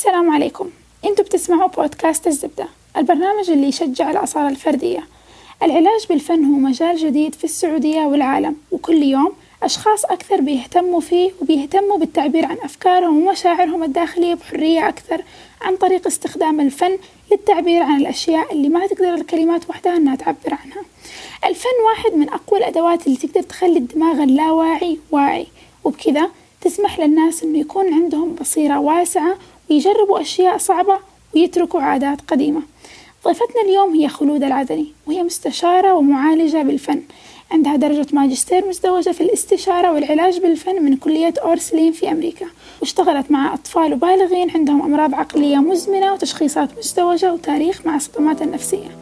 السلام عليكم. أنتوا بتسمعوا بودكاست الزبدة البرنامج اللي يشجع الأصالة الفردية. العلاج بالفن هو مجال جديد في السعودية والعالم وكل يوم أشخاص أكثر بيهتموا فيه وبيهتموا بالتعبير عن أفكارهم ومشاعرهم الداخلية بحرية أكثر عن طريق استخدام الفن للتعبير عن الأشياء اللي ما تقدر الكلمات وحدها أنها تعبر عنها. الفن واحد من أقوى الأدوات اللي تقدر تخلي الدماغ اللاواعي واعي وبكذا تسمح للناس أنه يكون عندهم بصيرة واسعة ويجربوا أشياء صعبة ويتركوا عادات قديمة. ضيفتنا اليوم هي خلود العدني وهي مستشارة ومعالجة بالفن. عندها درجة ماجستير مزدوجة في الاستشارة والعلاج بالفن من كلية أورسلين في أمريكا. واشتغلت مع أطفال وبالغين عندهم أمراض عقلية مزمنة وتشخيصات مزدوجة وتاريخ مع الصدمات النفسية.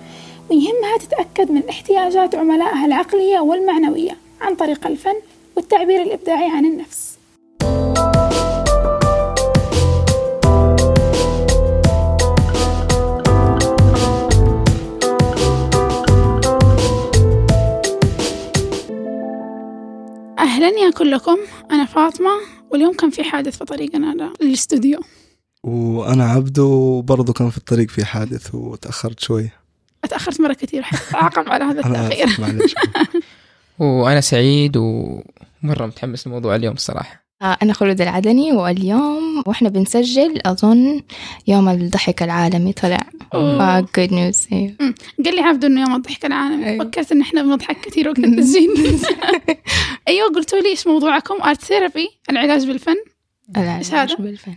ويهمها تتأكد من احتياجات عملائها العقلية والمعنوية عن طريق الفن والتعبير الإبداعي عن النفس. أهلا يا كلكم. أنا فاطمة واليوم كان في حادث في طريقنا للاستوديو. وأنا عبدو برضو كان في الطريق في حادث وتأخرت شوي. أتأخرت مرة كثير أعاقب على هذا التأخير. معلش وأنا سعيد ومرة متحمس للموضوع اليوم الصراحة. أنا خلود العدني واليوم وإحنا بنسجل أظن يوم الضحك العالمي طلع. good news أمم، قال لي عبدو إنه يوم الضحك العالمي. أيوة. فكرت إن إحنا بنضحك كثير وقت التسجيل. أيوة قلتوا لي إيش موضوعكم؟ art therapy العلاج بالفن. هذا؟ بالفن.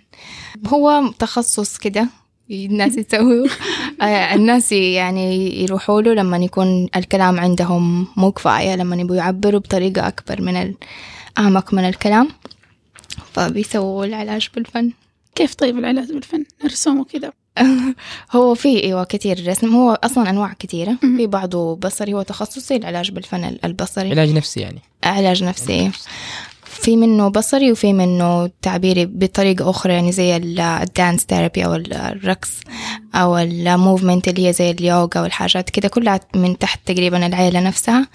هو تخصص كده الناس يسووا آه، الناس يعني يروحوا له لما يكون الكلام عندهم مو كفاية لما يبغوا يعبروا بطريقة أكبر من ال- أعمق من الكلام. فبيسووا العلاج بالفن. كيف طيب العلاج بالفن؟ نرسم وكذا. هو في أيوه كثير رسم. هو أصلا أنواع كثيره. في بعضه بصري هو تخصصي العلاج بالفن البصري. علاج نفسي يعني. علاج نفسي. في منه بصري وفي منه تعبيري بطريقة أخرى يعني زي الدانس ثيرابي أو الرقص أو الموفمنت اللي هي زي اليوغا والحاجات كده كلها من تحت تقريبا العيلة نفسها.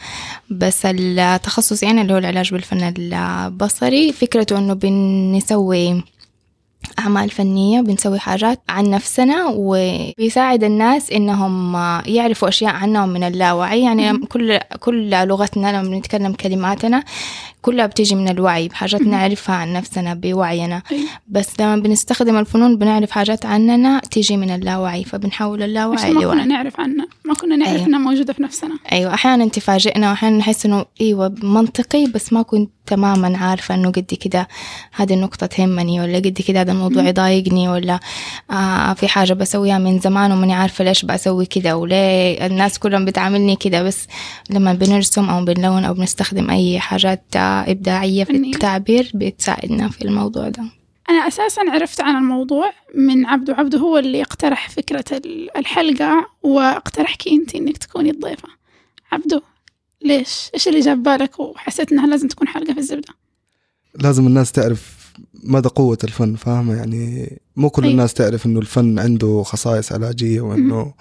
بس التخصص يعني اللي هو العلاج بالفن البصري فكرته إنه بنسوي أعمال فنية بنسوي حاجات عن نفسنا وبيساعد الناس إنهم يعرفوا أشياء عنهم من اللاوعي يعني. كل كل لغتنا لما بنتكلم كلماتنا كلها بتيجي من الوعي بحاجات. نعرفها عن نفسنا بوعينا. بس لما بنستخدم الفنون بنعرف حاجات عننا تيجي من اللاوعي فبنحول اللاوعي ما كنا لوعي نعرف عنها ما كنا نعرف أيوة. إنها موجودة في نفسنا أيوة أحيانا تفاجئنا وأحيانا نحس إنه أيوة منطقي بس ما كنت تماما عارفة إنه قد كده هذه النقطة تهمني ولا قد كده هذا الموضوع. يضايقني ولا آه في حاجة بسويها من زمان وماني عارفة ليش بسوي كده وليه الناس كلهم بتعاملني كده بس لما بنرسم أو بنلون أو بنستخدم أي حاجات آه إبداعية في. التعبير بتساعدنا في الموضوع ده أنا أساسا عرفت عن الموضوع من عبدو عبدو هو اللي اقترح فكرة ال- الحلقة واقترحك أنت إنك تكوني الضيفة عبدو ليش؟ إيش اللي جاب بالك وحسيت إنها لازم تكون حلقة في الزبدة؟ لازم الناس تعرف مدى قوة الفن فاهمة يعني مو كل أيوة. الناس تعرف إنه الفن عنده خصائص علاجية وإنه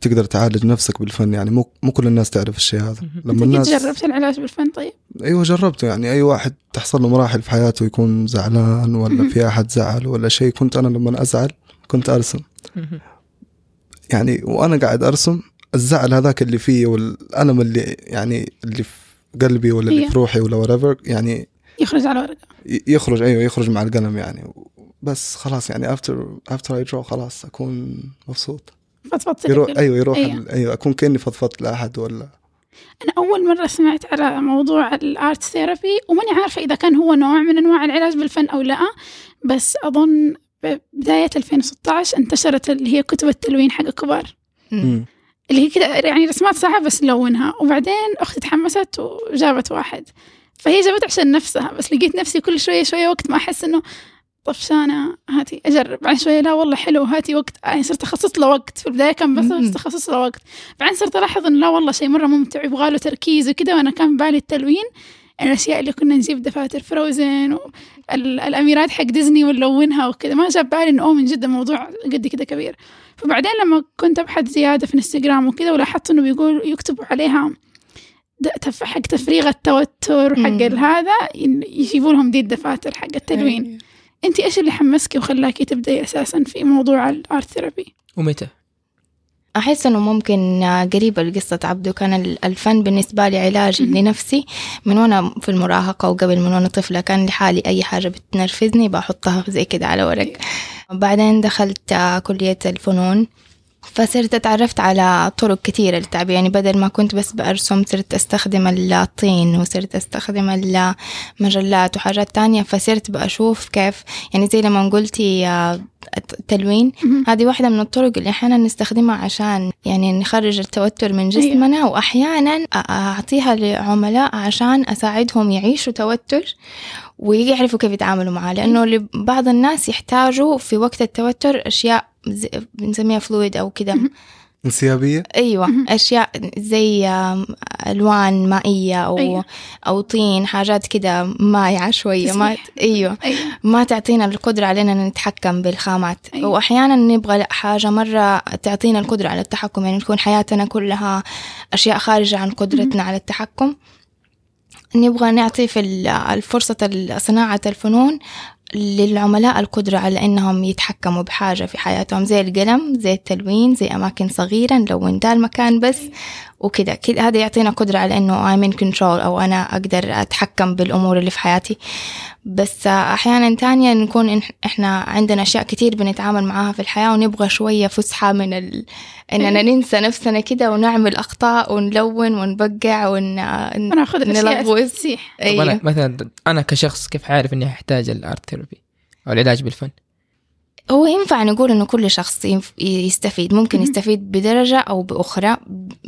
تقدر تعالج نفسك بالفن يعني مو مو كل الناس تعرف الشيء هذا لما الناس جربت العلاج بالفن طيب؟ أيوه جربته يعني أي واحد تحصل له مراحل في حياته يكون زعلان ولا. في أحد زعل ولا شيء كنت أنا لما أزعل كنت أرسم يعني وأنا قاعد أرسم الزعل هذاك اللي فيه والالم اللي يعني اللي في قلبي ولا اللي هي. في روحي ولا whatever يعني يخرج على ورقة. ي- يخرج أيوه يخرج مع القلم يعني. بس خلاص يعني after after I draw خلاص أكون مبسوط. فضفضت يروح. أيوه يروح أيوة. ال- أيوه أكون كأني فضفضت لأحد ولا؟ أنا أول مرة سمعت على موضوع الآرت ثيرابي وماني عارفة إذا كان هو نوع من أنواع العلاج بالفن أو لأ. بس أظن بداية 2016 انتشرت اللي هي كتب التلوين حق الكبار. اللي هي كده يعني رسمات صعبة بس لونها وبعدين أختي تحمست وجابت واحد. فهي جابت عشان نفسها بس لقيت نفسي كل شوية شوية وقت ما أحس إنه طفشانة هاتي أجرب. بعدين شوية لا والله حلو هاتي وقت. يعني صرت أخصص له وقت. في البداية كان بس أخصص له وقت. بعدين صرت ألاحظ إنه لا والله شيء مرة ممتع يبغى له تركيز وكده. وأنا كان بالي التلوين الأشياء اللي كنا نجيب دفاتر فروزن والأميرات حق ديزني ونلونها وكذا ما جاب بالي إنه أوه من جد الموضوع قد كده كبير. فبعدين لما كنت أبحث زيادة في انستغرام وكذا ولاحظت إنه بيقول يكتبوا عليها حق تفريغ التوتر حق مم. هذا يجيبوا لهم دي الدفاتر حق التلوين أيوة. أنت إيش اللي حمسك وخلاكي تبدأي أساسا في موضوع الآرت ثيرابي؟ ومتى؟ أحس إنه ممكن قريبة لقصة عبده كان الفن بالنسبة لي علاج لنفسي من وأنا في المراهقة وقبل من وأنا طفلة كان لحالي أي حاجة بتنرفزني بحطها زي كده على ورق بعدين دخلت كلية الفنون فصرت اتعرفت على طرق كثيرة للتعبير يعني بدل ما كنت بس برسم صرت أستخدم الطين وصرت أستخدم المجلات وحاجات تانية. فصرت بأشوف كيف يعني زي لما قلتي التلوين. هذه واحدة من الطرق اللي أحيانا نستخدمها عشان يعني نخرج التوتر من جسمنا أيوة. وأحيانا أعطيها لعملاء عشان أساعدهم يعيشوا توتر. ويعرفوا كيف يتعاملوا معاه لأنه لبعض الناس يحتاجوا في وقت التوتر أشياء بنسميها فلويد أو كده. انسيابية؟ أيوة أشياء زي ألوان مائية أو أيوة. أو طين حاجات كده مايعة شوية ما أيوة. أيوة. ما تعطينا القدرة علينا نتحكم بالخامات. أيوة. وأحيانا نبغى حاجة مرة تعطينا القدرة على التحكم يعني تكون حياتنا كلها أشياء خارجة عن قدرتنا على التحكم. نبغى نعطي في الفرصة صناعة الفنون للعملاء القدرة على إنهم يتحكموا بحاجة في حياتهم زي القلم زي التلوين زي أماكن صغيرة نلون ده المكان بس وكده كده هذا يعطينا قدرة على إنه I'm in control أو أنا أقدر أتحكم بالأمور اللي في حياتي. بس أحيانا تانية نكون إحنا عندنا أشياء كتير بنتعامل معاها في الحياة ونبغى شوية فسحة من ال... إننا ننسى نفسنا كده ونعمل أخطاء ونلون ونبقع ون... وناخذ نلغوز أيوه. أنا مثلا أنا كشخص كيف عارف إني أحتاج الآرت ثيرابي أو العلاج بالفن. هو ينفع نقول إنه كل شخص يستفيد. ممكن يستفيد بدرجة أو بأخرى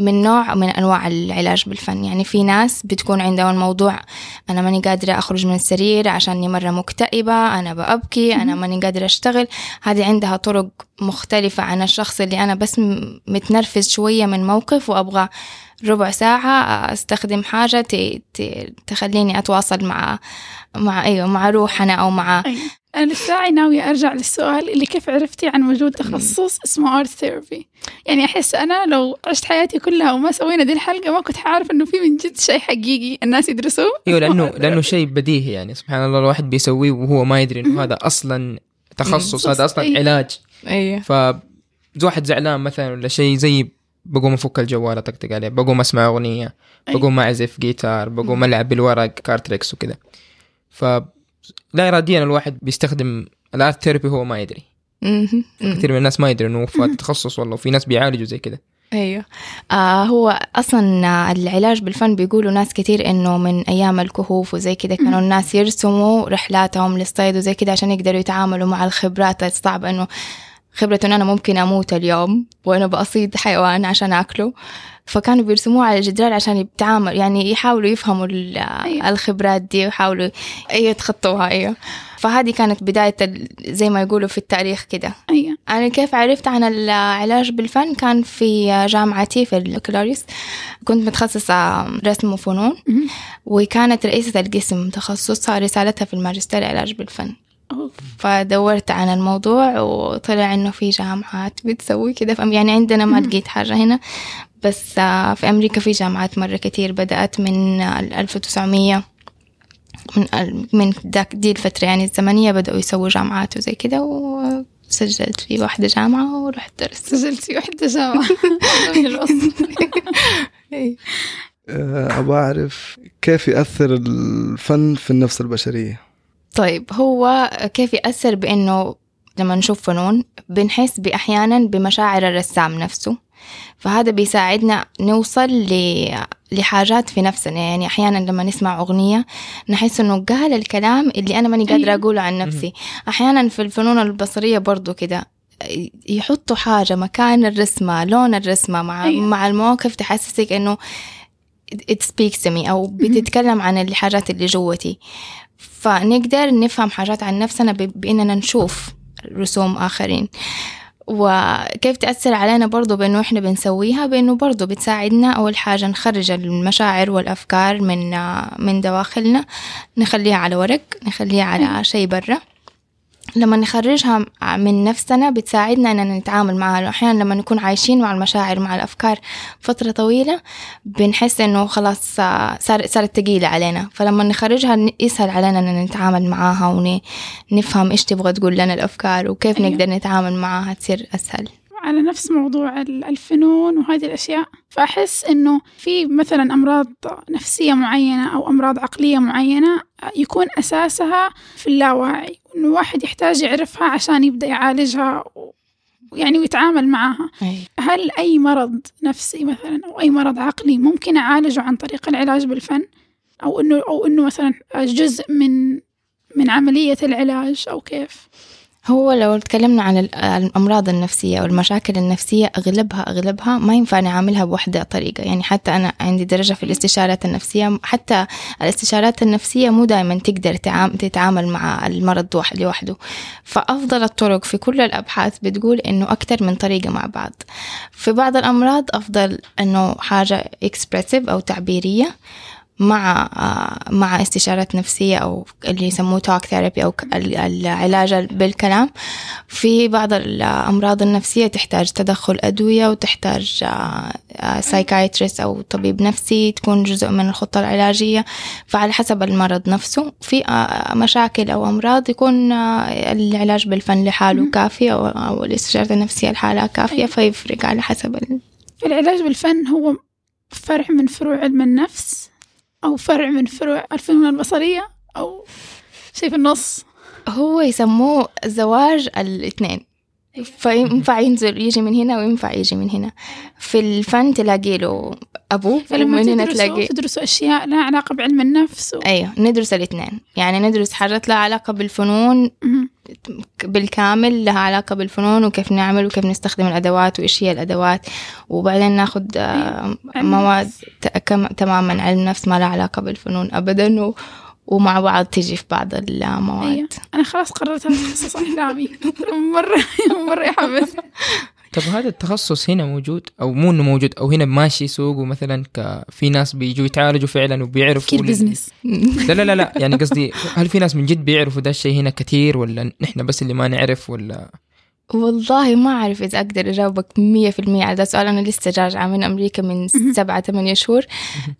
من نوع من أنواع العلاج بالفن. يعني في ناس بتكون عندهم الموضوع أنا ماني قادرة أخرج من السرير عشاني مرة مكتئبة أنا بأبكي أنا ماني قادرة أشتغل. هذه عندها طرق مختلفة عن الشخص اللي أنا بس متنرفز شوية من موقف وأبغى ربع ساعة أستخدم حاجة تخليني أتواصل مع مع أيوة مع روحنا أو مع أيوة. أنا لساعي ناوية أرجع للسؤال اللي كيف عرفتي عن وجود تخصص اسمه art therapy يعني أحس أنا لو عشت حياتي كلها وما سوينا دي الحلقة ما كنت حعرف إنه في من جد شيء حقيقي الناس يدرسوه. أيوة لأنه لأنه شيء بديهي يعني سبحان الله الواحد بيسويه وهو ما يدري إنه هذا أصلا تخصص هذا أصلا أيه. علاج. أيوة ف واحد زعلان مثلا ولا شيء زي بقوم أفك الجوال أطقطق عليه بقوم أسمع أغنية بقوم أعزف جيتار بقوم ألعب بالورق card tricks وكذا. ف لا اراديا الواحد بيستخدم ال art therapy هو ما يدري. كثير من الناس ما يدري إنه في تخصص والله وفي ناس بيعالجوا زي كذا أيوه. آه هو أصلا العلاج بالفن بيقولوا ناس كثير إنه من أيام الكهوف وزي كذا كانوا الناس يرسموا رحلاتهم للصيد وزي كذا عشان يقدروا يتعاملوا مع الخبرات. الصعبه إنه خبرة إن أنا ممكن أموت اليوم وأنا بأصيد حيوان عشان أكله. فكانوا بيرسموه على الجدران عشان يتعامل يعني يحاولوا يفهموا أيوة. الخبرات دي ويحاولوا أيوة يتخطوها أيوة. فهذه كانت بداية زي ما يقولوا في التاريخ كده. أيوة. أنا كيف عرفت عن العلاج بالفن؟ كان في جامعتي في البكالوريوس كنت متخصصة رسم وفنون. وكانت رئيسة القسم تخصصها رسالتها في الماجستير علاج بالفن. فدورت عن الموضوع وطلع إنه في جامعات بتسوي كده. يعني عندنا ما لقيت حاجة هنا. بس في أمريكا في جامعات مرة كتير بدأت من 1900 من من داك دي الفترة يعني الزمنية بدأوا يسووا جامعات وزي كده وسجلت في واحدة جامعة ورحت درست. سجلت في واحدة جامعة. أبغى أعرف كيف يأثر الفن في النفس البشرية؟ طيب هو كيف يأثر بأنه لما نشوف فنون بنحس بأحيانا بمشاعر الرسام نفسه؟ فهذا بيساعدنا نوصل ل... لحاجات في نفسنا. يعني أحيانا لما نسمع أغنية نحس إنه قال الكلام اللي أنا ماني قادرة أقوله عن نفسي. أحيانا في الفنون البصرية برضو كده يحطوا حاجة مكان الرسمة لون الرسمة مع أيوة. مع المواقف تحسسك إنه it speaks to me أو بتتكلم عن الحاجات اللي جوتي. فنقدر نفهم حاجات عن نفسنا بإننا نشوف رسوم آخرين. وكيف تأثر علينا برضو بأنه إحنا بنسويها؟ بأنه برضو بتساعدنا أول حاجة نخرج المشاعر والأفكار من من دواخلنا نخليها على ورق نخليها على شيء برا. لما نخرجها من نفسنا بتساعدنا إننا نتعامل معها. أحيانا لما نكون عايشين مع المشاعر مع الأفكار فترة طويلة بنحس إنه خلاص آه، صار صارت ثقيله علينا. فلما نخرجها يسهل علينا إننا نتعامل معاها ونفهم إيش تبغى تقول لنا الأفكار وكيف أيوة. نقدر نتعامل معاها تصير أسهل. على نفس موضوع ال- الفنون وهذه الأشياء فأحس إنه في مثلا أمراض نفسية معينة أو أمراض عقلية معينة يكون أساسها في اللاواعي إنه الواحد يحتاج يعرفها عشان يبدأ يعالجها و- يعني ويتعامل معها أي. هل أي مرض نفسي مثلا أو أي مرض عقلي ممكن أعالجه عن طريق العلاج بالفن؟ أو إنه أو إنه مثلا جزء من من عملية العلاج أو كيف؟ هو لو تكلمنا عن ال- الأمراض النفسية أو المشاكل النفسية أغلبها أغلبها ما ينفع نعاملها بوحدة طريقة. يعني حتى أنا عندي درجة في الاستشارات النفسية حتى الاستشارات النفسية مو دائما تقدر تعام- تتعامل مع المرض لوحده. فأفضل الطرق في كل الأبحاث بتقول إنه أكثر من طريقة مع بعض. في بعض الأمراض أفضل إنه حاجة إكسبرسيف أو تعبيرية. مع آه، مع استشارات نفسية أو اللي يسموه توك ثيرابي أو العلاج بالكلام. في بعض الأمراض النفسية تحتاج تدخل أدوية وتحتاج psychiatrist أو طبيب نفسي تكون جزء من الخطة العلاجية. فعلى حسب المرض نفسه في آه، مشاكل أو أمراض يكون آه، العلاج بالفن لحاله كافي أو, الاستشارة النفسية لحالها كافية أيوة. فيفرق على حسب ال... العلاج بالفن هو فرع من فروع علم النفس؟ أو فرع من فروع الفنون البصرية أو شيء في النص. هو يسموه زواج الاثنين. فينفع ينزل يجي من هنا وينفع يجي من هنا. في الفن تلاقي له أبوه فلما ومن هنا تلاقي تدرسوا أشياء لها علاقة بعلم النفس و... أيوه ندرس الاثنين. يعني ندرس حاجات لها علاقة بالفنون. بالكامل لها علاقة بالفنون وكيف نعمل وكيف نستخدم الأدوات وإيش هي الأدوات. وبعدين ناخد آه، مواد تماما علم نفس ما لها علاقة بالفنون أبدا و... ومع بعض تجي في بعض المواد. أيوة. أنا خلاص قررت هذا تخصص أحلامي مرة مرة حبذ طب هذا التخصص هنا موجود أو مو إنه موجود أو هنا ماشي سوقه مثلا ك... في ناس بيجوا يتعالجوا فعلا وبيعرفوا تفكير بزنس لا لا لا لا يعني قصدي هل في ناس من جد بيعرفوا ده الشيء هنا كثير ولا نحن بس اللي ما نعرف ولا؟ والله ما أعرف إذا أقدر أجاوبك مية في المية على ده السؤال. أنا لسه راجعة من أمريكا من سبعة ثمانية شهور.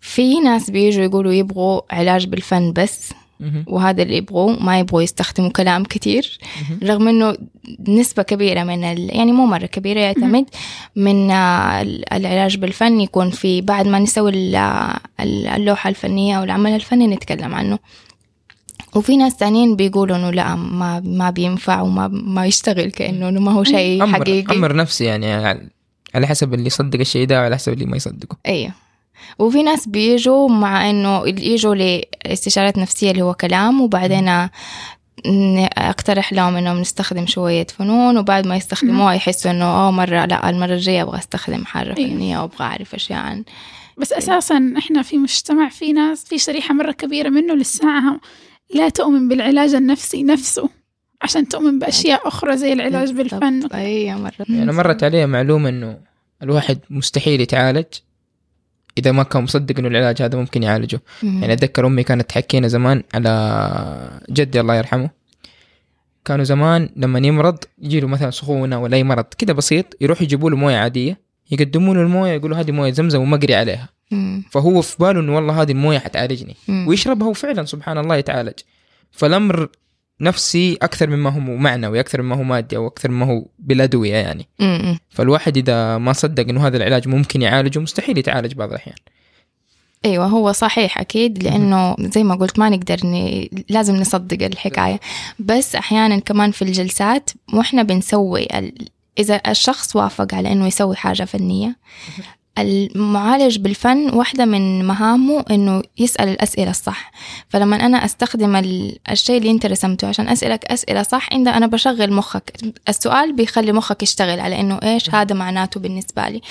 في ناس بيجوا يقولوا يبغوا علاج بالفن بس. وهذا اللي يبغوه. ما يبغوا يستخدموا كلام كتير. رغم إنه نسبة كبيرة من ال... يعني مو مرة كبيرة يعتمد من آه، ال- العلاج بالفن. يكون في بعد ما نسوي ال- ال- اللوحة الفنية أو العمل الفني نتكلم عنه. وفي ناس تانيين بيقولوا إنه لا ما ما بينفع وما ما يشتغل كأنه ما هو شيء حقيقي. أمر نفسي يعني على- على حسب اللي يصدق الشيء ده وعلى حسب اللي ما يصدقه. أيوه وفي ناس بيجوا مع إنه يجوا لاستشارات نفسية اللي هو كلام وبعدين أقترح لهم انهم نستخدم شوية فنون وبعد ما يستخدموها يحسوا إنه آه مرة لا المرة الجاية أبغى أستخدم حاجة أيوة. فنية وأبغى أعرف اشياء عن بس أساسا إحنا في مجتمع في ناس في شريحة مرة كبيرة منه لساعة لا تؤمن بالعلاج النفسي نفسه عشان تؤمن بأشياء أخرى زي العلاج بالفن. أيوه مرة. يعني مرت علي معلومة إنه الواحد مستحيل يتعالج. إذا ما كان مصدق إنه العلاج هذا ممكن يعالجه مم. يعني أتذكر أمي كانت تحكينا زمان على جدي الله يرحمه كانوا زمان لما يمرض يجي له مثلا سخونة ولا أي مرض كده بسيط يروح يجيبوا له موية عادية يقدموا له الموية يقولوا هذه موية زمزم ومقري عليها مم. فهو في باله إنه والله هذه الموية حتعالجني مم. ويشربها وفعلا سبحان الله يتعالج فالأمر نفسي أكثر مما هو معنوي أكثر مما هو مادي أو أكثر مما هو بالادويه يعني. مم. فالواحد إذا ما صدق إنه هذا العلاج ممكن يعالجه مستحيل يتعالج بعض الأحيان. أيوه هو صحيح أكيد لأنه زي ما قلت ما نقدر ن... لازم نصدق الحكاية. بس أحيانا كمان في الجلسات وإحنا بنسوي ال... إذا الشخص وافق على إنه يسوي حاجة فنية المعالج بالفن واحدة من مهامه إنه يسأل الأسئلة الصح. فلما أنا أستخدم ال- الشيء اللي أنت رسمته عشان أسألك أسئلة صح عند أنا بشغل مخك. السؤال بيخلي مخك يشتغل على إنه إيش هذا معناته بالنسبة لي.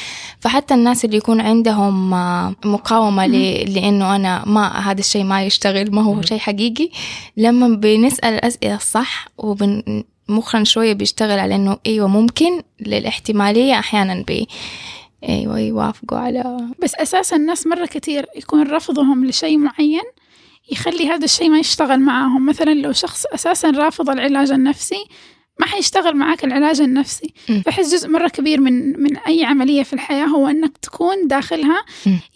فحتى الناس اللي يكون عندهم آه، مقاومة ل- لأنه أنا ما هذا الشيء ما يشتغل ما هو شيء حقيقي لما بنسأل الأسئلة الصح وبن مخنا شوية بيشتغل على إنه أيوة ممكن للاحتمالية أحيانا بي أيوة يوافقوا على بس أساسا الناس مرة كتير يكون رفضهم لشيء معين يخلي هذا الشيء ما يشتغل معاهم. مثلا لو شخص أساسا رافض العلاج النفسي ما حيشتغل معاك العلاج النفسي. فحس جزء مرة كبير من من أي عملية في الحياة هو أنك تكون داخلها.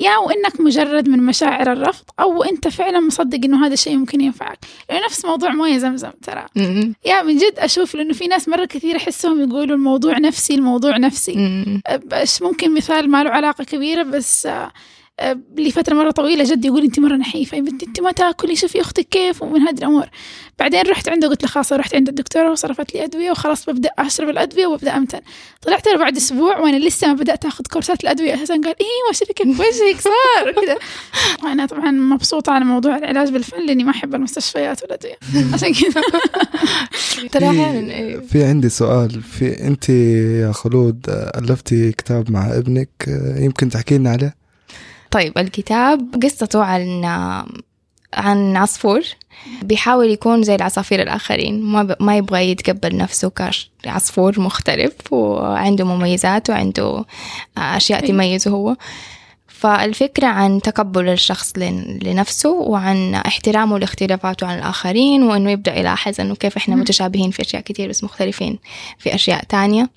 يا وإنك مجرد من مشاعر الرفض أو أنت فعلا مصدق إنه هذا الشيء ممكن ينفعك لأنه نفس موضوع موية زمزم ترى. يا من جد أشوف لأنه في ناس مرة كثير أحسهم يقولوا الموضوع نفسي الموضوع نفسي مم. بس ممكن مثال ما له علاقة كبيرة بس آه، لفترة مرة طويلة جدي يقول أنت مرة نحيفة. يا بنتي أنت ما تاكلي شوفي أختك كيف ومن هذه الأمور. بعدين رحت عنده قلت له خلاص رحت عند الدكتورة وصرفت لي أدوية وخلاص ببدأ أشرب الأدوية وببدأ أمتن. طلعت له بعد أسبوع وأنا لسه ما بدأت أخذ كورسات الأدوية. أساسا قال إيه شوفي كيف؟ وجهك صار وكذا. وأنا طبعا مبسوطة على موضوع العلاج بالفن لأني ما أحب المستشفيات والأدوية. عشان كذا. ترى في- إيه. في عندي سؤال. في انت يا خلود ألفتي كتاب مع ابنك آه، يمكن تحكي لنا عليه؟ طيب الكتاب قصته عن عن عصفور بيحاول يكون زي العصافير الآخرين ما, ب... ما يبغى يتقبل نفسه كعصفور مختلف وعنده مميزات وعنده أشياء أي. تميزه هو فالفكرة عن تقبل الشخص لن- لنفسه وعن احترامه لاختلافاته عن الآخرين وإنه يبدأ يلاحظ إنه كيف إحنا. متشابهين في أشياء كتير بس مختلفين في أشياء تانية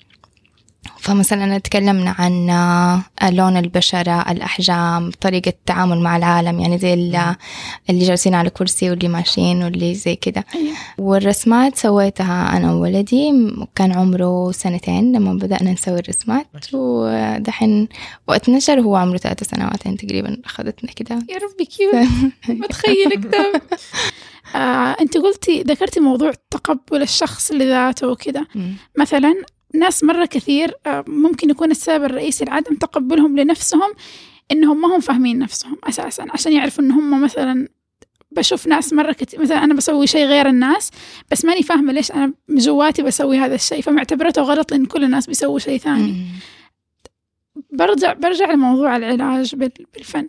فمثلا تكلمنا عن لون البشرة الأحجام طريقة التعامل مع العالم يعني زي ال- اللي جالسين على كرسي واللي ماشيين واللي زي كده. أيوة. والرسمات سويتها أنا وولدي كان عمره سنتين لما بدأنا نسوي الرسمات ودحين وقت نشر هو عمره ثلاث سنوات يعني تقريبا أخذتنا كده. يا ربي كيوت. بتخيل كتاب آه، أنت قلتي ذكرتي موضوع تقبل الشخص لذاته وكذا مثلا ناس مرة كثير آه، ممكن يكون السبب الرئيسي لعدم تقبلهم لنفسهم إنهم ما هم فاهمين نفسهم أساسا عشان يعرفوا إن هم مثلا بشوف ناس مرة كتير مثلا أنا بسوي شيء غير الناس بس ماني فاهمة ليش أنا جواتي بسوي هذا الشيء فمعتبرته غلط لأن كل الناس بيسووا شيء ثاني. برجع برجع لموضوع العلاج بال- بالفن.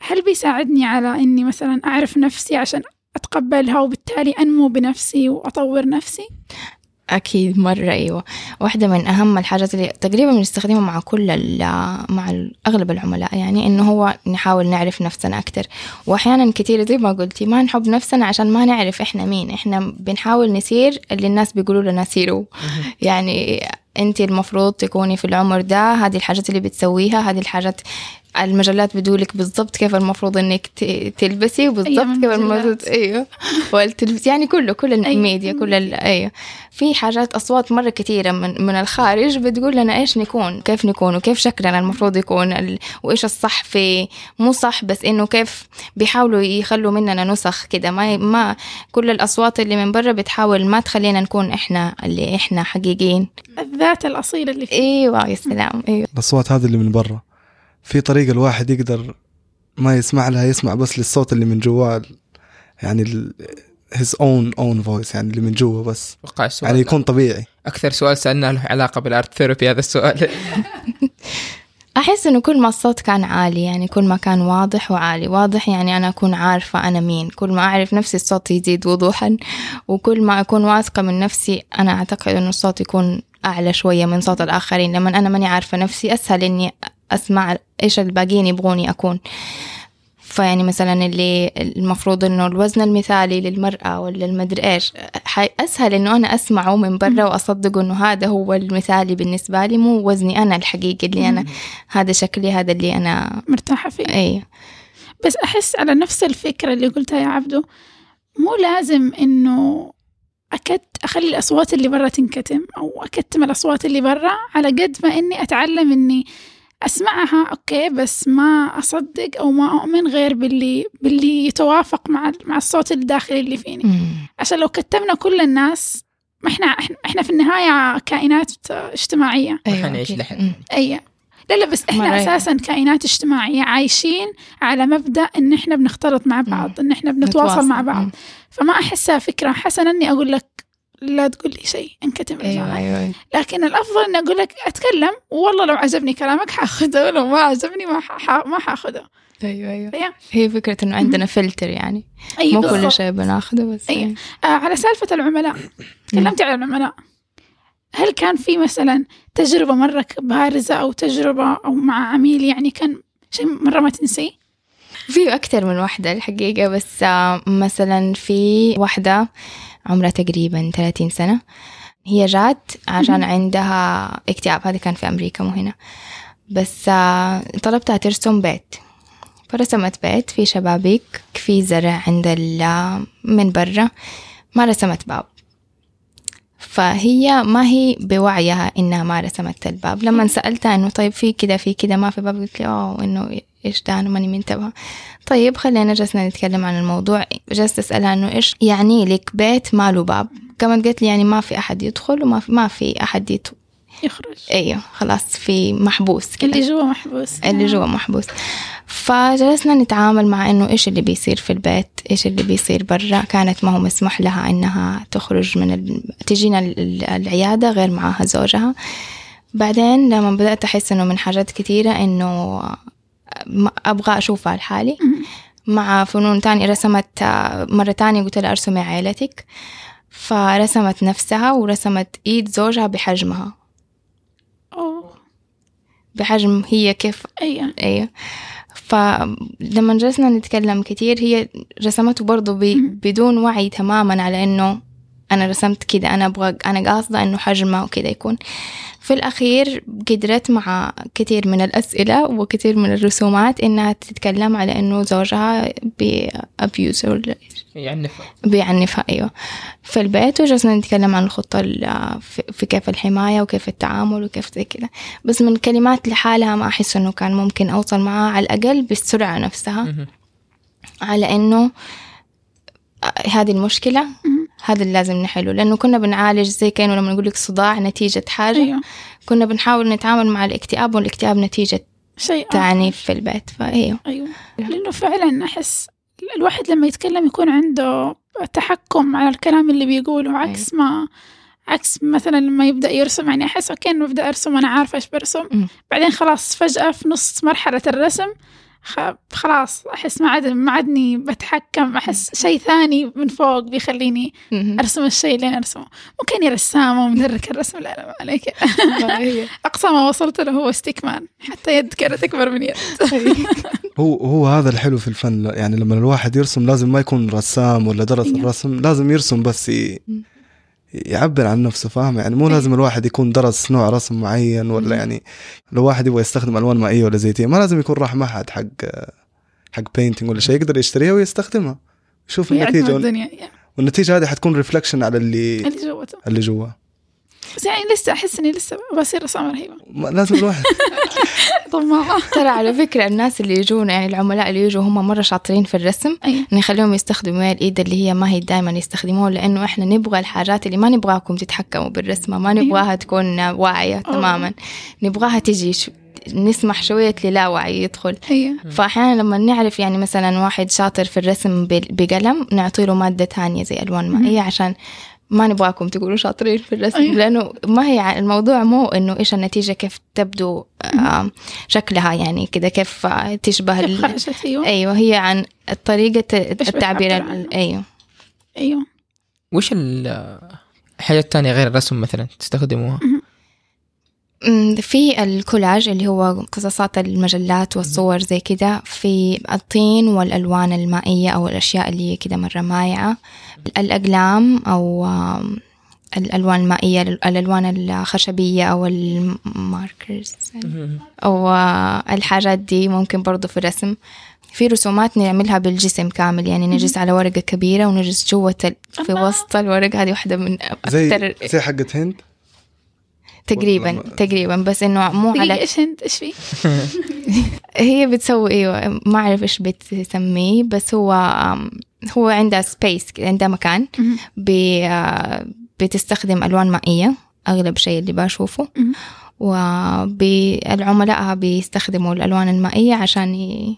هل بيساعدني على إني مثلا أعرف نفسي عشان أتقبلها وبالتالي أنمو بنفسي وأطور نفسي؟ أكيد مرة أيوة. واحدة من أهم الحاجات اللي تقريبا بنستخدمها مع كل ال- مع أغلب العملاء يعني إنه هو نحاول نعرف نفسنا أكتر. وأحيانا كتير زي ما قلتي ما نحب نفسنا عشان ما نعرف إحنا مين. إحنا بنحاول نسير اللي الناس بيقولوا لنا سيروا. يعني أنت المفروض تكوني في العمر ده هذه الحاجات اللي بتسويها هذه الحاجات المجلات بتقولك بالضبط كيف المفروض إنك ت- تلبسي وبالضبط أيوة، كيف. المفروض أيوه. والتلفز يعني كله كل الميديا كل ال- أيوه. في حاجات أصوات مرة كثيره من من الخارج بتقول لنا إيش نكون كيف نكون وكيف شكلنا المفروض يكون ال... وإيش الصح في مو صح بس إنه كيف بيحاولوا يخلوا مننا نسخ كده. ما ما كل الأصوات اللي من برا بتحاول ما تخلينا نكون إحنا اللي إحنا حقيقيين. الذات الأصيلة اللي فيه. إيوه يا سلام إيوه. الأصوات هذه اللي من برا. في طريقة الواحد يقدر ما يسمع لها يسمع بس للصوت اللي من جواه يعني ال... his own own voice يعني اللي من جوا بس. أتوقع السؤال يعني يكون طبيعي. أكثر سؤال سألناه له علاقة بالارت ثيرابي هذا السؤال. أحس إنه كل ما الصوت كان عالي يعني كل ما كان واضح وعالي. واضح يعني أنا أكون عارفة أنا مين. كل ما أعرف نفسي الصوت يزيد وضوحا وكل ما أكون واثقة من نفسي أنا أعتقد إنه الصوت يكون أعلى شوية من صوت الآخرين. لما أنا ماني عارفة نفسي أسهل إني أسمع إيش الباقيين يبغوني أكون فيعني مثلا اللي المفروض إنه الوزن المثالي للمرأة ولا المدري إيش أسهل إنه أنا أسمعه من برا وأصدقه إنه هذا هو المثالي بالنسبة لي مو وزني أنا الحقيقي اللي أنا هذا شكلي هذا اللي أنا مرتاحة فيه. اي بس أحس على نفس الفكرة اللي قلتها يا عبدو مو لازم إنه أكت أخلي الأصوات اللي برا تنكتم أو أكتم الأصوات اللي برا على قد ما إني أتعلم إني أسمعها أوكي بس ما أصدق أو ما أؤمن غير باللي باللي يتوافق مع مع الصوت الداخلي اللي فيني. عشان لو كتمنا كل الناس ما إحنا إحنا- إحنا في النهاية كائنات اجتماعية أيوة حنعيش أكيد. لحد. مم. أي لا لا بس إحنا. أساسا كائنات اجتماعية عايشين على مبدأ إن إحنا بنختلط مع بعض إن إحنا بنتواصل نتواصل. مع بعض. فما أحسها فكرة حسنه إني أقول لك لا تقول لي شيء انكتم رجعنا. أيوه لكن الأفضل إني أقول لك أتكلم والله لو عجبني كلامك حاخذه ولو ما عجبني ما ح... ما حاخذه أيوه أيوه. هي فكرة إنه عندنا فلتر يعني اي مو. كل شيء بناخده بس أي. يعني. آه على سالفة العملاء تكلمتي عن العملاء هل كان في مثلا تجربة مرة بارزة أو تجربة أو مع عميل يعني كان شيء مرة ما تنسيه في أكثر من واحدة الحقيقة بس آه، مثلا في واحدة عمرها تقريبا 30 سنة. هي جات عشان عندها اكتئاب هذا كان في أمريكا مو هنا. بس آه، طلبتها ترسم بيت. فرسمت بيت في شبابيك في زرع عند ال- من برا. ما رسمت باب. فهي ما هي بوعيها إنها ما رسمت الباب. لما سألتها إنه طيب في كده في كده ما في باب قلت لي أوه إنه إيش ده أنا ماني منتبهه طيب خلينا جلسنا نتكلم عن الموضوع. جلست اسالها انه إيش يعني لك بيت ما له باب. كمان قالت لي يعني ما في أحد يدخل وما في ما في أحد يت... يخرج. أيوه خلاص في محبوس كده. اللي جوا محبوس. اللي جوا محبوس. فجلسنا نتعامل مع إنه إيش اللي بيصير في البيت إيش اللي بيصير برا. كانت ما هو مسمح لها إنها تخرج من ال... تجينا ال- ال- العيادة غير معها زوجها. بعدين لما بدأت أحس إنه من حاجات كثيرة إنه أبغى أشوفها لحالي. مع فنون تانية رسمت آه، مرة تانية قلت لها أرسمي عائلتك. فرسمت نفسها ورسمت إيد زوجها بحجمها. أوه. بحجم هي كيف؟ أيوة أيوه فلما جلسنا نتكلم كتير هي رسمته برضو ب... بدون وعي تماما على إنه أنا رسمت كده أنا أبغى أنا قاصدة إنه حجمه وكده يكون. في الأخير قدرت مع كثير من الأسئلة وكثير من الرسومات إنها تتكلم على إنه زوجها بابيوز يعني بيعنفها أيوه. في البيت وجلسنا نتكلم عن الخطة ال- في كيف الحماية وكيف التعامل وكيف زي كده. بس من كلمات لحالها ما أحس إنه كان ممكن أوصل معها على الأقل بالسرعة نفسها. على إنه هذه المشكلة. هذا اللي لازم نحله. لأنه كنا بنعالج زي كأنه لما نقول لك صداع نتيجة حاجة أيوة. كنا بنحاول نتعامل مع الاكتئاب والاكتئاب نتيجة شيء تعنيف في البيت. فايوه أيوة. لأنه فعلا أحس الواحد لما يتكلم يكون عنده تحكم على الكلام اللي بيقوله عكس ما عكس مثلا لما يبدأ يرسم يعني أحس أوكي إنه ببدأ أرسم أنا عارفة إيش برسم. بعدين خلاص فجأة في نص مرحلة الرسم خلاص أحس ما عاد ما عادني بتحكم أحس شيء ثاني من فوق بيخليني. أرسم الشيء اللي أنا أرسمه. ممكن يا رسامة ومدرك الرسم لا لا ما عليك. أقصى ما وصلت له هو ستيكمان حتى يد كانت أكبر من يد. هو هو هذا الحلو في الفن يعني لما الواحد يرسم لازم ما يكون رسام ولا درس أيوة. الرسم لازم يرسم بس. يعبر عن نفسه فاهم يعني مو لازم الواحد يكون درس نوع رسم معين ولا يعني لو واحد يبغى يستخدم ألوان مائيه ولا زيتيه ما لازم يكون راح معهد حق حق painting ولا شيء يقدر يشتريها ويستخدمها. يشوف النتيجة الدنيا والنتيجة هذه حتكون reflection على اللي اللي جوته. اللي جوا بس يعني لسه أحس إني لسه بصير رسامة رهيبة. ما- لازم الواحد. طماعة ترى على فكرة الناس اللي يجونا يعني العملاء اللي يجوا هم مرة شاطرين في الرسم. أيوة نخليهم يستخدموا الإيد اللي هي ما هي دائما يستخدموها لأنه إحنا نبغى الحاجات اللي ما نبغاكم تتحكموا بالرسمة ما نبغاها تكون واعية تماما. نبغاها تجي شو نسمح شوية للا وعي يدخل. أيوة فأحيانا لما نعرف يعني مثلا واحد شاطر في الرسم بقلم نعطي له مادة تانية زي ألوان مائية عشان ما نبغاكم تقولوا شاطرين في الرسم أيوة. لأنه ما هي الموضوع مو إنه إيش النتيجة كيف تبدو شكلها يعني كده كيف تشبه كيف خرجت أيوة أيوة هي عن طريقة التعبير عنه. أيوة أيوة وش ال- الحاجات التانية غير الرسم مثلا تستخدموها؟ في الكولاج اللي هو قصصات المجلات والصور زي كده في الطين والألوان المائية أو الأشياء اللي كده مرة مايعة. الأقلام أو الألوان المائية الألوان الخشبية أو الماركرز. أو آه، الحاجات دي ممكن برضو في الرسم. في رسومات نعملها بالجسم كامل يعني نجلس على ورقة كبيرة ونجلس جوة في. وسط الورق هذه واحدة من زي أكثر زي حقة هند؟ تقريبا. تقريبا بس إنه مو على إيش أنت إيش في؟ هي بتسوي أيوه ما أعرف إيش بتسميه بس هو هو عندها سبيس عندها مكان آه، بتستخدم ألوان مائية أغلب شيء اللي بشوفه. والعملاء بيستخدموا الألوان المائية عشان ي...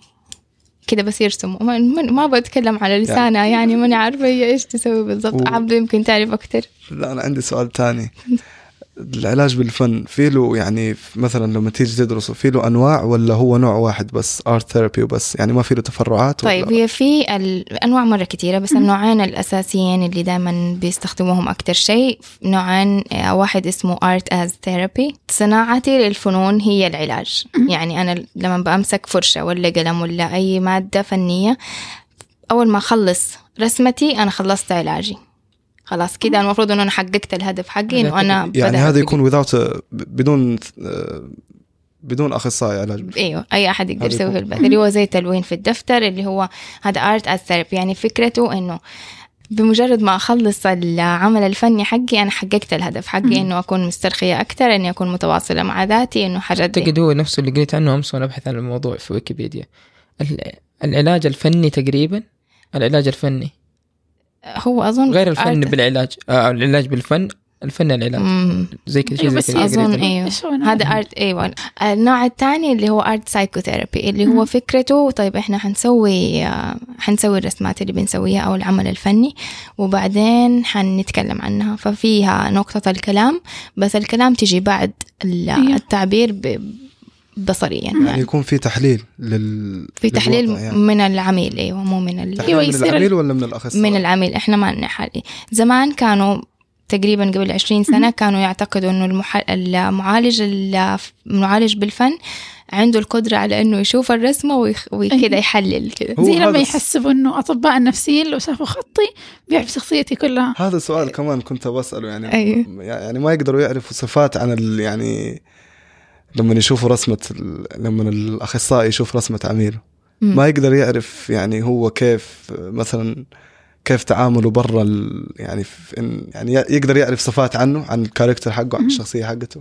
كده بس يرسموا ما, ما- ما بتكلم على لسانها يعني ماني عارفة هي إيش تسوي بالضبط و- عبده يمكن تعرف أكتر لا أنا عندي سؤال تاني العلاج بالفن في له يعني مثلا لما تيجي تدرسه في له أنواع ولا هو نوع واحد بس art therapy وبس؟ يعني ما في له تفرعات طيب ولا؟ هي في الانواع مرة كثيره بس النوعين الأساسيين اللي دائما بيستخدموهم أكثر شيء نوعين آه، واحد اسمه art as therapy صناعتي للفنون هي العلاج. يعني أنا لما بأمسك فرشة ولا قلم ولا أي مادة فنية أول ما أخلص رسمتي أنا خلصت علاجي. خلاص كده المفروض انه أنا حققت الهدف حقي إنه أنا يعني هذا يكون without بدون بدون أخصائي علاج أيوه أي أحد يقدر يسوي في البيت اللي هو زي تلوين في الدفتر اللي هو هذا art as therapy يعني فكرته إنه بمجرد ما أخلص العمل الفني حقي أنا حققت الهدف حقي إنه أكون مسترخية أكثر إني أكون متواصلة مع ذاتي إنه حاجات. أعتقد هو نفسه اللي قريت عنه أمس وأنا أبحث عن الموضوع في ويكيبيديا. ال- العلاج الفني تقريبا؟ العلاج الفني. هو أظن غير الفن art- بالعلاج. آه العلاج بالفن. الفن العلاج. مم. زي كذا شيء أيوة، زي بس كذا أظن. أيوه. هذا أرت أيوه. النوع الثاني اللي هو أرت سايكوثيرابي اللي هو فكرته طيب إحنا حنسوي آه، حنسوي الرسمات اللي بنسويها أو العمل الفني وبعدين حنتكلم عنها. ففيها نقطة الكلام بس الكلام تجي بعد أيوة. التعبير ب- بصريا يعني يعني يكون في تحليل لل في تحليل يعني. من العميل أيوه مو من ال... تحليل من يصير العميل ولا من الأخصائي؟ من العميل إحنا ما لنا حل زمان كانوا تقريبا قبل 20 سنة كانوا يعتقدوا إنه المح... المعالج المعالج بالفن عنده القدرة على إنه يشوف الرسمة ويخ... وكذا أيوة. يحلل كذا زي هذا لما الس- يحسبوا إنه أطباء النفسيين لو شافوا خطي بيعرف شخصيتي كلها هذا سؤال كمان كنت بسأله يعني أيوه. يعني ما يقدروا يعرفوا صفات عن ال يعني لما يشوفوا رسمة ال... لما الأخصائي يشوف رسمة عميله. ما يقدر يعرف يعني هو كيف مثلا كيف تعامله برا. يعني يعني يقدر يعرف صفات عنه عن الكاركتر حقه عن الشخصية حقته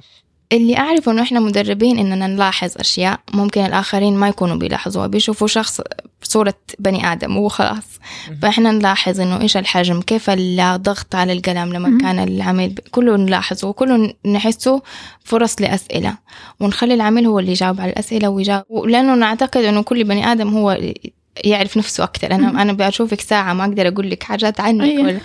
اللي أعرفه إنه إحنا مدربين إننا نلاحظ أشياء ممكن الآخرين ما يكونوا بيلاحظوها بيشوفوا شخص صورة بني آدم وخلاص. فإحنا نلاحظ إنه إيش الحجم كيف الضغط على القلم لما. كان العميل كله نلاحظه وكله نحسه فرص لأسئلة. ونخلي العميل هو اللي يجاوب على الأسئلة ويجاوب. لأنه نعتقد إنه كل بني آدم هو يعرف نفسه أكثر أنا أنا بشوفك ساعة ما أقدر أقول لك حاجات عنك. ولا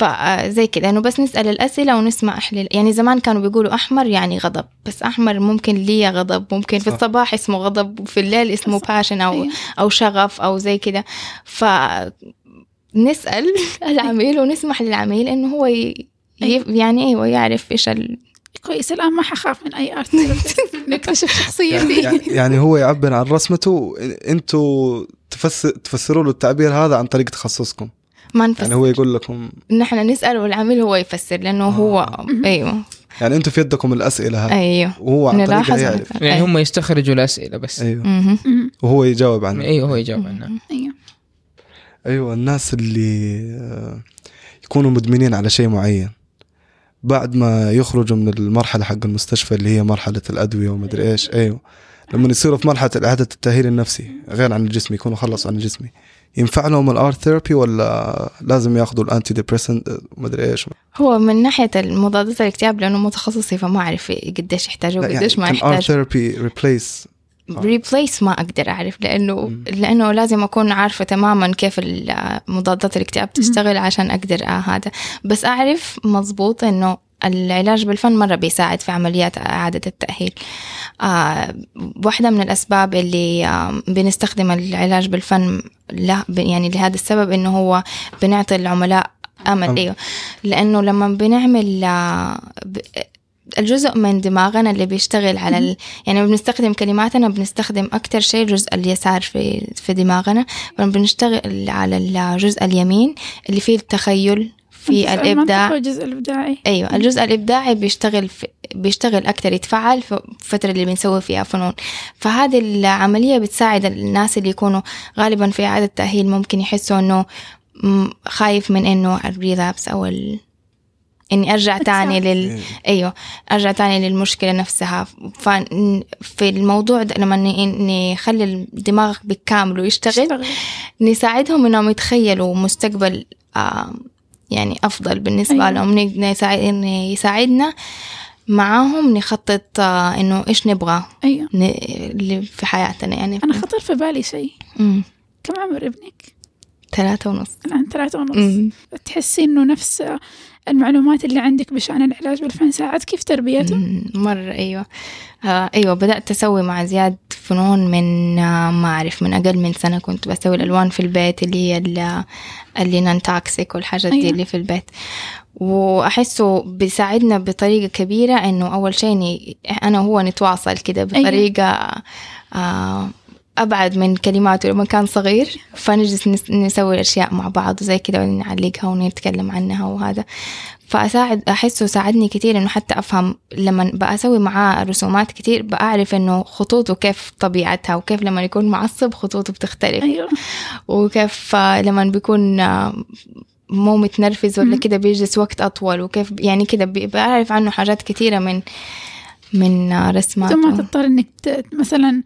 فزي كده. انه بس نسأل الأسئلة ونسمع أحلى يعني زمان كانوا بيقولوا أحمر يعني غضب. بس أحمر ممكن لي غضب ممكن في. الصباح اسمه غضب وفي الليل اسمه صح. باشن أو. أو شغف أو زي كده. ف نسأل العميل ونسمح للعميل إنه هو ي... يعني أيوه يعرف إيش ال... كويس الآن ما حخاف من أي ارت نكتشف يعني, شخصيتي. يعني- يعني هو يعبر عن رسمته. إنتوا تفسر تفسروا له التعبير هذا عن طريق تخصصكم. ما يعني نفسر. هو يقول لكم نحن نسأل والعميل هو يفسر لأنه هو أيوه. يعني أنتوا في يدكم الأسئلة هذه أيوه. وهو عن طريقها نلاحظ يعرف. يعني أيوة. هم يستخرجوا الأسئلة بس. أيوه. وهو يجاوب عنها. أيوه هو يجاوب عنها. أيوه. أيوه الناس اللي آه، يكونوا مدمنين على شيء معين بعد ما يخرجوا من المرحلة حق المستشفى اللي هي مرحلة الأدوية ومدري إيش. أيوه. لما يصيروا في مرحلة إعادة التأهيل النفسي غير عن الجسم يكونوا خلصوا عن الجسمي ينفع لهم ال art therapy ولا لازم ياخذوا ال antidepressant مدري إيش. هو من ناحية المضادات الاكتئاب لأنه مو تخصصي فما أعرف قديش يحتاجوا لا يعني وقديش ما يحتاج therapy replace replace ما أقدر أعرف لأنه مم. لأنه لازم أكون عارفة تماما كيف مضادات الاكتئاب تشتغل عشان أقدر آه هذا. بس أعرف مزبوط إنه العلاج بالفن مرة بيساعد في عمليات إعادة التأهيل. آه واحدة من الأسباب اللي آه بنستخدم العلاج بالفن له يعني لهذا السبب إنه هو بنعطي العملاء أمل. أيوه. لأنه لما بنعمل آه ب- الجزء من دماغنا اللي بيشتغل على ال... يعني بنستخدم كلماتنا بنستخدم أكتر شيء الجزء اليسار في في دماغنا. بنشتغل على الجزء اليمين اللي فيه التخيل في الجزء الإبداع. والجزء الإبداعي. أيوه الجزء الإبداعي بيشتغل في بيشتغل أكتر يتفعل في الفترة اللي بنسوي فيها فنون. فهذه العملية بتساعد الناس اللي يكونوا غالبا في إعادة تاهيل ممكن يحسوا إنه خايف من إنه الريلابس أو ال... إني أرجع تاني لل أيوه أرجع تاني للمشكلة نفسها. ففي الموضوع ده لما نخلي الدماغ بالكامل ويشتغل اشتغل. نساعدهم إنهم يتخيلوا مستقبل آه يعني أفضل بالنسبة أيوة. أيوة. لهم ن- نساعد إن يساعدنا معاهم نخطط آه إنه إيش نبغى أيوه ن- في حياتنا يعني أنا خطر في بالي شيء كم عمر ابنك؟ ثلاثة ونص الان ثلاثة ونص. تحسي إنه نفس المعلومات اللي عندك بشأن العلاج بالفن ساعدك في تربيته؟ مرة أيوة آه أيوة بدأت أسوي مع زياد فنون من آه ما أعرف من أقل من سنة كنت بسوي الألوان في البيت اللي هي ال- اللي نان تاكسيك والحاجات دي أيوة. اللي في البيت وأحسه بيساعدنا بطريقة كبيرة إنه أول شيء أنا وهو نتواصل كده بطريقة آه أبعد من كلماته لما كان صغير فنجلس نس- نسوي أشياء مع بعض وزي كده ونعلقها ونتكلم عنها وهذا. فأساعد أحسه ساعدني كتير إنه حتى أفهم لما بقى أسوي معاه رسومات كتير بأعرف إنه خطوطه كيف طبيعتها وكيف لما يكون معصب خطوطه بتختلف. أيوة. وكيف لما بيكون مو متنرفز ولا. كده بيجلس وقت أطول وكيف يعني كده بعرف عنه حاجات كتيرة من من رسماته. ما تضطر إنك مثلا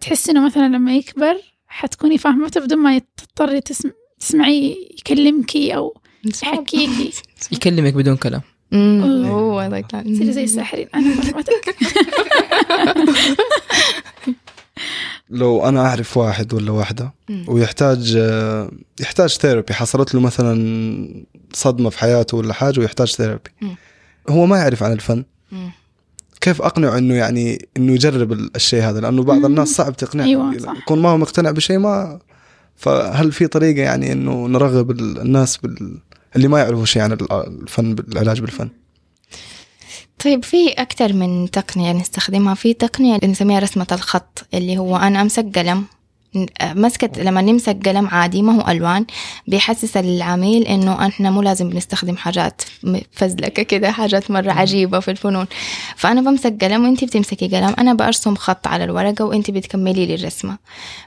تحس إنه مثلا لما يكبر حتكوني فاهمته بدون ما تضطري تسم... تسمعيه يكلمكي أو يحكيكي. يكلمك بدون كلام. أمم، أوه. هو ذاك تصيري زي الساحرين. أنا فهمتك لو أنا أعرف واحد ولا واحدة. ويحتاج يحتاج ثيرابي حصلت له مثلا صدمة في حياته ولا حاجة ويحتاج ثيرابي. هو ما يعرف عن الفن. كيف أقنعه إنه يعني إنه يجرب الشيء هذا لأنه بعض. الناس صعب تقنعه أيوة، صح. يكون ما هو مقتنع بشيء ما فهل في طريقة يعني إنه نرغب ال- الناس بال... اللي ما يعرفوا شيء عن ال- الفن العلاج بالفن طيب في أكثر من تقنية نستخدمها في تقنية نسميها رسمة الخط اللي هو أنا أمسك قلم مسكت لما نمسك قلم عادي ما هو ألوان بيحسس العميل إنه إحنا مو لازم بنستخدم حاجات فزلكة كده حاجات مرة عجيبة في الفنون. فأنا بمسك قلم وأنتي بتمسكي قلم أنا برسم خط على الورقة وأنتي بتكملي لي الرسمة.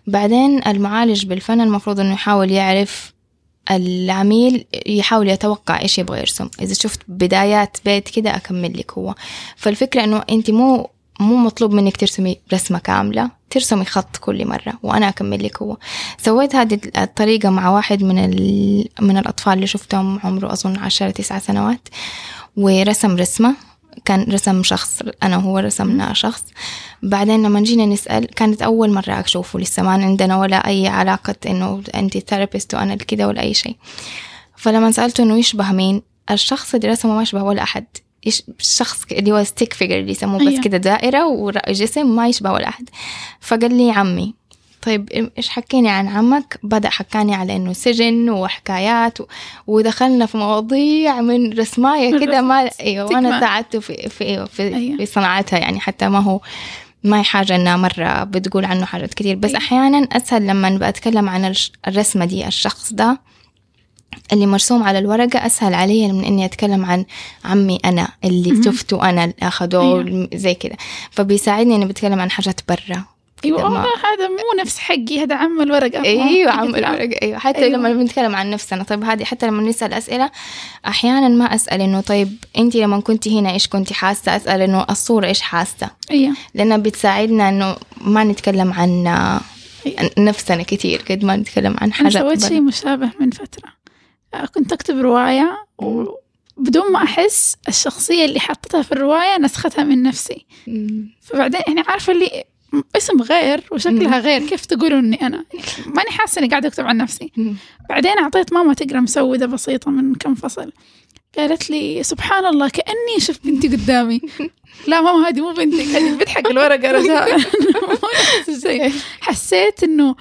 بعدين المعالج بالفن المفروض إنه يحاول يعرف العميل يحاول يتوقع إيش يبغى يرسم. إذا شفت بدايات بيت كده أكمل لك هو. فالفكرة إنه انت مو مو مطلوب منك ترسمي رسمة كاملة ترسمي خط كل مرة وأنا أكمل لك هو. سويت هذه الطريقة مع واحد من ال... من الأطفال اللي شفتهم عمره أظن عشرة تسعة سنوات ورسم رسمة. كان رسم شخص أنا وهو رسمنا شخص. بعدين لما جينا نسأل كانت أول مرة أشوفه لسه ما عندنا ولا أي علاقة إنه أنت therapist وأنا كده ولا أي شيء. فلما سألته إنه يشبه مين الشخص اللي رسمه ما يشبه ولا أحد. الشخص اللي هو stick figure اللي يسموه بس أيوة. كده دائرة وجسم ما يشبه ولا أحد فقال لي عمي طيب إيش حكيني عن عمك بدأ حكاني على إنه سجن وحكايات و... ودخلنا في مواضيع من رسماية كده ما وأنا تكمل. ساعدته في في, أيوة في, أيوة. في صناعتها يعني حتى ما هو ما هي حاجة إنها مرة بتقول عنه حاجات كتير بس أيوة. أحيانا أسهل لما بتكلم عن الرسمة دي الشخص ده اللي مرسوم على الورقة أسهل علي من إني أتكلم عن عمي أنا اللي. شفته أنا اللي أخدوه زي كده فبيساعدني إني بتكلم عن حاجات برا أيوة ما- آه، هذا مو نفس حقي هذا عم الورقة أيوه آه، عم حقة العم. الورقة أيوه حتى أيوة. أيوة. لما بنتكلم عن نفسنا طيب هذه حتى لما نسأل أسئلة أحيانا ما أسأل إنه طيب أنت لما كنتي هنا إيش كنتي حاسة أسأل إنه الصورة إيش حاسة أيوة لأنها بتساعدنا إنه ما نتكلم عن عن نفسنا كتير قد ما نتكلم عن حاجات سويت. شيء مشابه من فترة آه، كنت أكتب رواية وبدون ما أحس الشخصية اللي حطيتها في الرواية نسختها من نفسي. فبعدين يعني عارفة اللي اسم غير وشكلها غير كيف تقولوا إني أنا؟ ماني حاسة إني قاعدة أكتب عن نفسي. بعدين أعطيت ماما تقرأ مسودة بسيطة من كم فصل. قالت لي سبحان الله كأني شفت بنتي قدامي. لا ماما هذه مو بنتك هذه البنت حق الورقة رجاء. حسيت إنه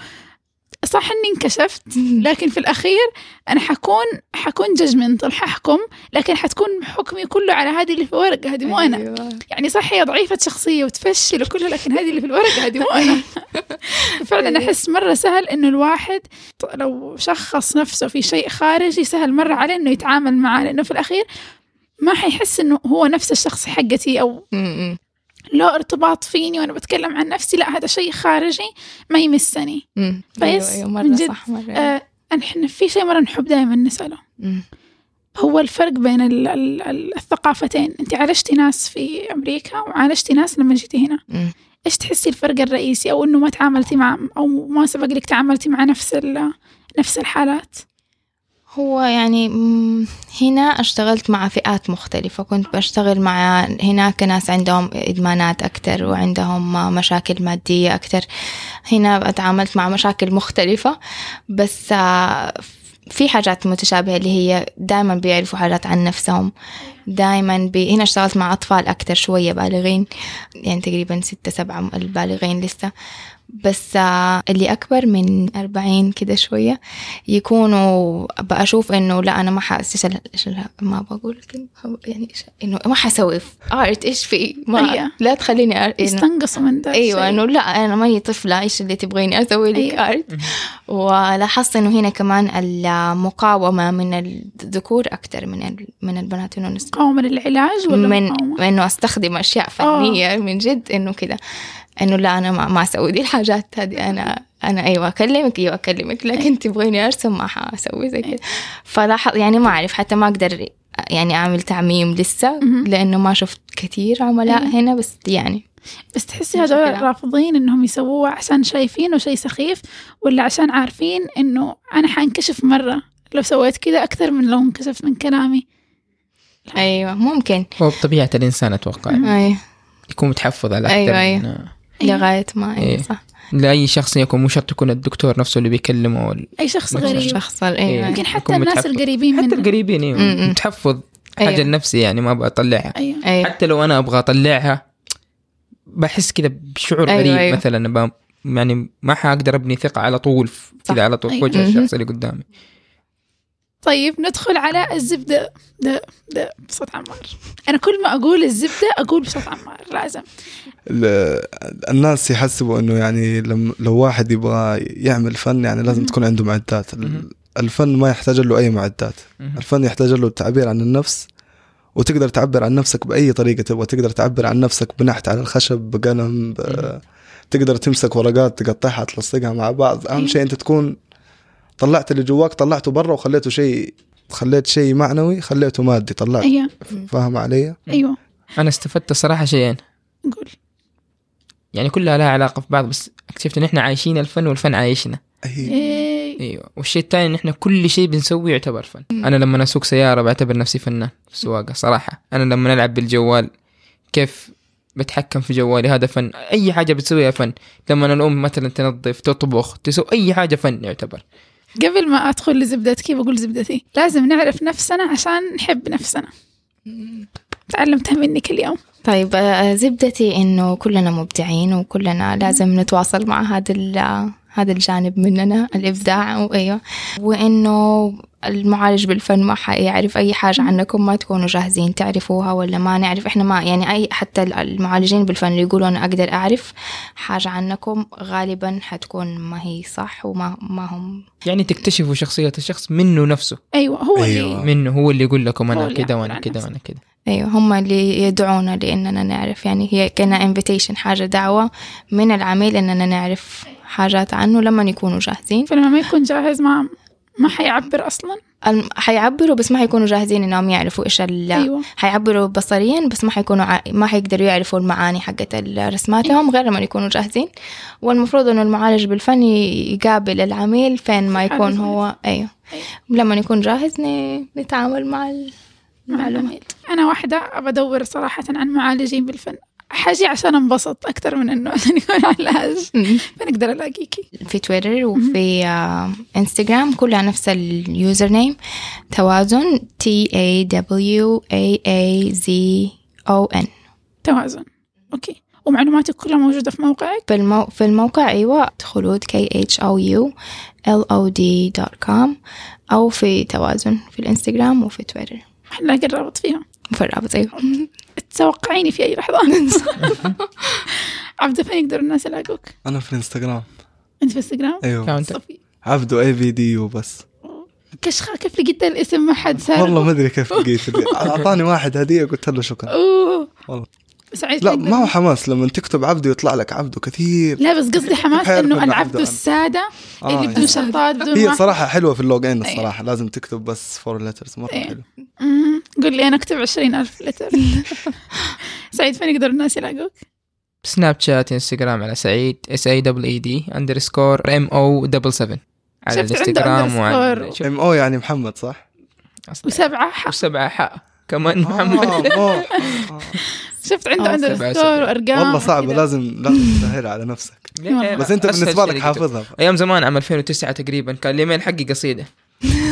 صح إني انكشفت لكن في الأخير أنا حكون حكون ججمنتال ححكم لكن حتكون حكمي كله على هذه اللي في الورقه هذه مو أنا أيوة. يعني صح هي ضعيفة شخصية وتفشل وكله لكن هذه اللي في الورقة هذه مو أنا فعلا أحس مرة سهل إنه الواحد لو شخص نفسه في شيء خارجي سهل مرة عليه إنه يتعامل معاه لأنه في الأخير ما حيحس إنه هو نفس الشخص حقتي مم. له ارتباط فيني وأنا بتكلم عن نفسي لا هذا شيء خارجي ما يمسني مم. بس أيوه أيوه من مرة جد، صح مرة آه إحنا في شيء مرة نحب دائما نسأله مم. هو الفرق بين ال- ال- ال- الثقافتين أنت عالجتي ناس في أمريكا وعالجتي ناس لما جيتي هنا مم. إيش تحسي الفرق الرئيسي أو إنه ما تعاملتي مع أو ما سبق لك تعاملتي مع نفس نفس الحالات هو يعني هنا اشتغلت مع فئات مختلفة. كنت بشتغل مع هناك ناس عندهم إدمانات أكتر وعندهم مشاكل مادية أكتر. هنا تعاملت مع مشاكل مختلفة بس آه، في حاجات متشابهة اللي هي دائما بيعرفوا حاجات عن نفسهم. دائما بي... هنا اشتغلت مع أطفال أكتر شوية بالغين يعني تقريبا ستة سبعة البالغين لسه. بس آه، اللي أكبر من أربعين كده شوية يكونوا بأشوف إنه لا أنا ما إيش إيش ال- ما بقول يعني إيش إنه ما حسوي آرت إيش في ما أيوة. لا تخليني. إنه يستنقصوا من أيوه الشيء. إنه لا أنا ماني طفلة إيش اللي تبغيني أسوي لك أيوة. ارت ولاحظت إنه هنا كمان المقاومة من الذكور أكثر من من البنات إنه نس- مقاومة للعلاج ولا من مقاومة؟ إنه أستخدم أشياء فنية من جد إنه كذا إنه لا أنا ما, ما أسوي دي الحاجات هذه. أنا أنا أيوه أكلمك أيوه أكلمك. لكن تبغيني أرسم ما حأسوي زي كذا فلاحظ يعني ما أعرف حتى ما أقدر يعني أعمل تعميم لسه. لأنه ما شفت كثير عملاء أيوة. هنا بس يعني بس تحسي هذول. رافضين إنهم يسووه عشان شايفينه شيء سخيف ولا عشان عارفين إنه أنا حانكشف مرة؟ لو سويت كذا أكثر من لو انكشف من كلامي. أيوه ممكن. هو بطبيعة الإنسان أتوقع. أيوه. يكون متحفظ على أيوة، أكثر أيوة. من لغاية ما إيه. صح لأي شخص يكون مو شرط يكون الدكتور نفسه اللي بيكلمه وال- أي شخص غريب الشخص إيه. أيوة يمكن حتى الناس متحفظ. القريبين حتى القريبين م-م. أيوه متحفظ حاجة أيوة. لنفسي يعني ما أبغى أطلعها أيوه أيوة حتى لو أنا أبغى أطلعها بحس كذا بشعور أيوة، غريب أيوة. مثلا يعني ما حأقدر أبني ثقة على طول. كذا على طول في أيوة. وجه. الشخص اللي قدامي طيب ندخل على الزبدة ده ده بصوت عمار أنا كل ما أقول الزبدة أقول بصوت عمار لازم ال- الناس يحسبوا إنه يعني لم لو واحد يبغى يعمل فن يعني لازم. تكون عنده معدات. الفن ما يحتاج له أي معدات. الفن يحتاج له التعبير عن النفس وتقدر تعبر عن نفسك بأي طريقة تبغى تقدر تعبر عن نفسك بنحت على الخشب بقلم. تقدر تمسك ورقات تقطعها تلصقها مع بعض أهم أيوة. شيء أنت تكون طلعت اللي جواك طلعته برا وخليته شيء خليت شيء معنوي خليته مادي طلعت. أيوه. فاهم علي؟ أيوه. أنا استفدت الصراحة شيئين. قول. يعني كلها لها علاقة في بعض بس اكتشفت إن إحنا عايشين الفن والفن عايشنا. إيه. أيوه. والشيء الثاني إن إحنا كل شيء بنسويه يعتبر فن. أنا لما أسوق سيارة بعتبر نفسي فنان في السواقه صراحة. أنا لما ألعب بالجوال كيف بتحكم في جوالي؟ هذا فن. أي حاجة بتسويها فن. لما الأم مثلا تنظف تطبخ تسوي أي حاجة فن يعتبر. قبل ما أدخل لزبدتك بقول زبدتي لازم نعرف نفسنا عشان نحب نفسنا. تعلمتها منك اليوم. طيب آه، زبدتي إنه كلنا مبدعين وكلنا لازم نتواصل مع هذا هذا الجانب مننا الإبداع وأيوه وإنه المعالج بالفن ما حيعرف أي حاجة عنكم ما تكونوا جاهزين تعرفوها ولا ما نعرف. إحنا ما يعني أي حتى المعالجين بالفن اللي يقولوا أنا أقدر أعرف حاجة عنكم غالبا حتكون ما هي صح وما ما هم. يعني تكتشفوا شخصية الشخص منه نفسه. أيوه هو أيوة. اللي منه هو اللي يقول لكم وأنا عن كذا نفسه. وأنا كذا أيوه هم اللي يدعونا لإننا نعرف. يعني هي كأنها انفيتيشن حاجة دعوة من العميل إننا نعرف. حاجات عنه لما يكونوا جاهزين. فلما ما يكون جاهز ما ما حيعبر الم- حيعبروا بس ما حيكونوا جاهزين إنهم يعرفوا إيش ال أيوه. حيعبروا بصريا بس ما حيكونوا ع... ما حيقدروا يعرفوا المعاني حقت رسماتهم غير لما يكونوا جاهزين. والمفروض إنه المعالج بالفن يقابل العميل فين ما يكون. هو. أيوه. أيوه. لما يكون جاهز ن... نتعامل مع ال... مع معلومات. العميل. أنا واحدة أبدور صراحة عن معالجين بالفن. حاجي عشان انبسط أكثر من إنه عشان يكون علاج فنقدر ألاقيكي. في تويتر وفي آه، إنستغرام كلها نفس ال user name توازن. T A W A A Z O N. توازن. okay. ومعلوماتك كلها موجودة في موقعك؟ في, المو... في الموقع أيوة. خلود K H O U L O D dot com أو في توازن في الإنستغرام وفي تويتر. حنلاقي الرابط فيهم وفي الرابط أيوة. توقعيني في أي لحظة. عبد فين يقدر الناس يلاقوك؟ أنا في الإنستغرام. أنت في انستغرام أيوه. كاونتر. صفي. عبده أي في دي يو بس. كشخة كيف لقيت الاسم؟ ما حد سأل. والله ما أدري كيف لقيت. أعطاني واحد هدية قلت له شكرا. أوه. والله. سعيد لا. ما هو حماس. لما تكتب عبده يطلع لك عبده كثير. لا بس قصدي حماس إنه إنه العبد عبده أنا. السادة آه، اللي. بدون شطات بدون هي صراحة حلوة في ال log in أيوة. الصراحة. لازم تكتب بس four letters مرة أيوة. حلو. مم. قول لي أنا أكتب عشرين ألف letter سعيد فين يقدر الناس يلاقوك؟ سناب شات انستغرام على سعيد S A double E D underscore M O double 7 على شفت عنده الإنستغرام وعلى M O يعني محمد صح؟ وسبعة حق. وسبعة حق. كمان آه، محمد. مو- آه. شفت عنده آه، عنده سبعة. وأرقام والله وكذا. لازم لازم تسهلها على نفسك. بس أنت شيء لك. حافظها. أيام زمان عام 2009 تقريبا كان الايميل حقي قصيدة.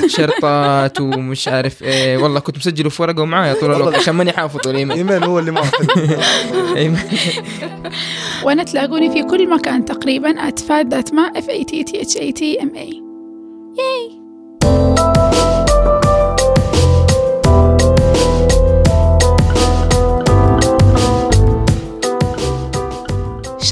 شرطات ومش عارف إيه. والله كنت مسجله في ورقة ومعايا طول الوقت عشان ماني حافظ الايميل إيميل هو اللي ما. وأنا تلاقوني في كل مكان تقريبا أتفاد ما F A T T H A T M A. ياي